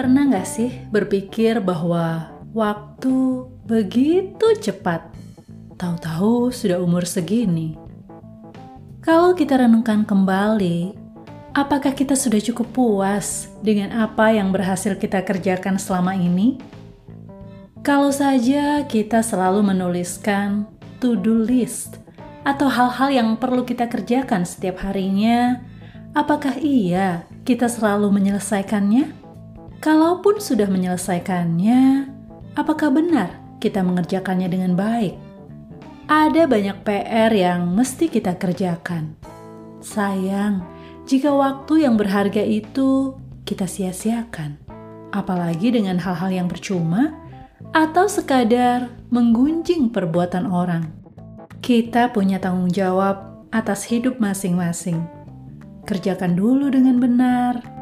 Pernah nggak sih berpikir bahwa waktu begitu cepat? Tahu-tahu sudah umur segini. Kalau kita renungkan kembali, apakah kita sudah cukup puas dengan apa yang berhasil kita kerjakan selama ini? Kalau saja kita selalu menuliskan to-do list atau hal-hal yang perlu kita kerjakan setiap harinya, apakah iya kita selalu menyelesaikannya? Kalaupun sudah menyelesaikannya, apakah benar kita mengerjakannya dengan baik? Ada banyak PR yang mesti kita kerjakan. Sayang, jika waktu yang berharga itu kita sia-siakan, apalagi dengan hal-hal yang percuma atau sekadar menggunjing perbuatan orang. Kita punya tanggung jawab atas hidup masing-masing. Kerjakan dulu dengan benar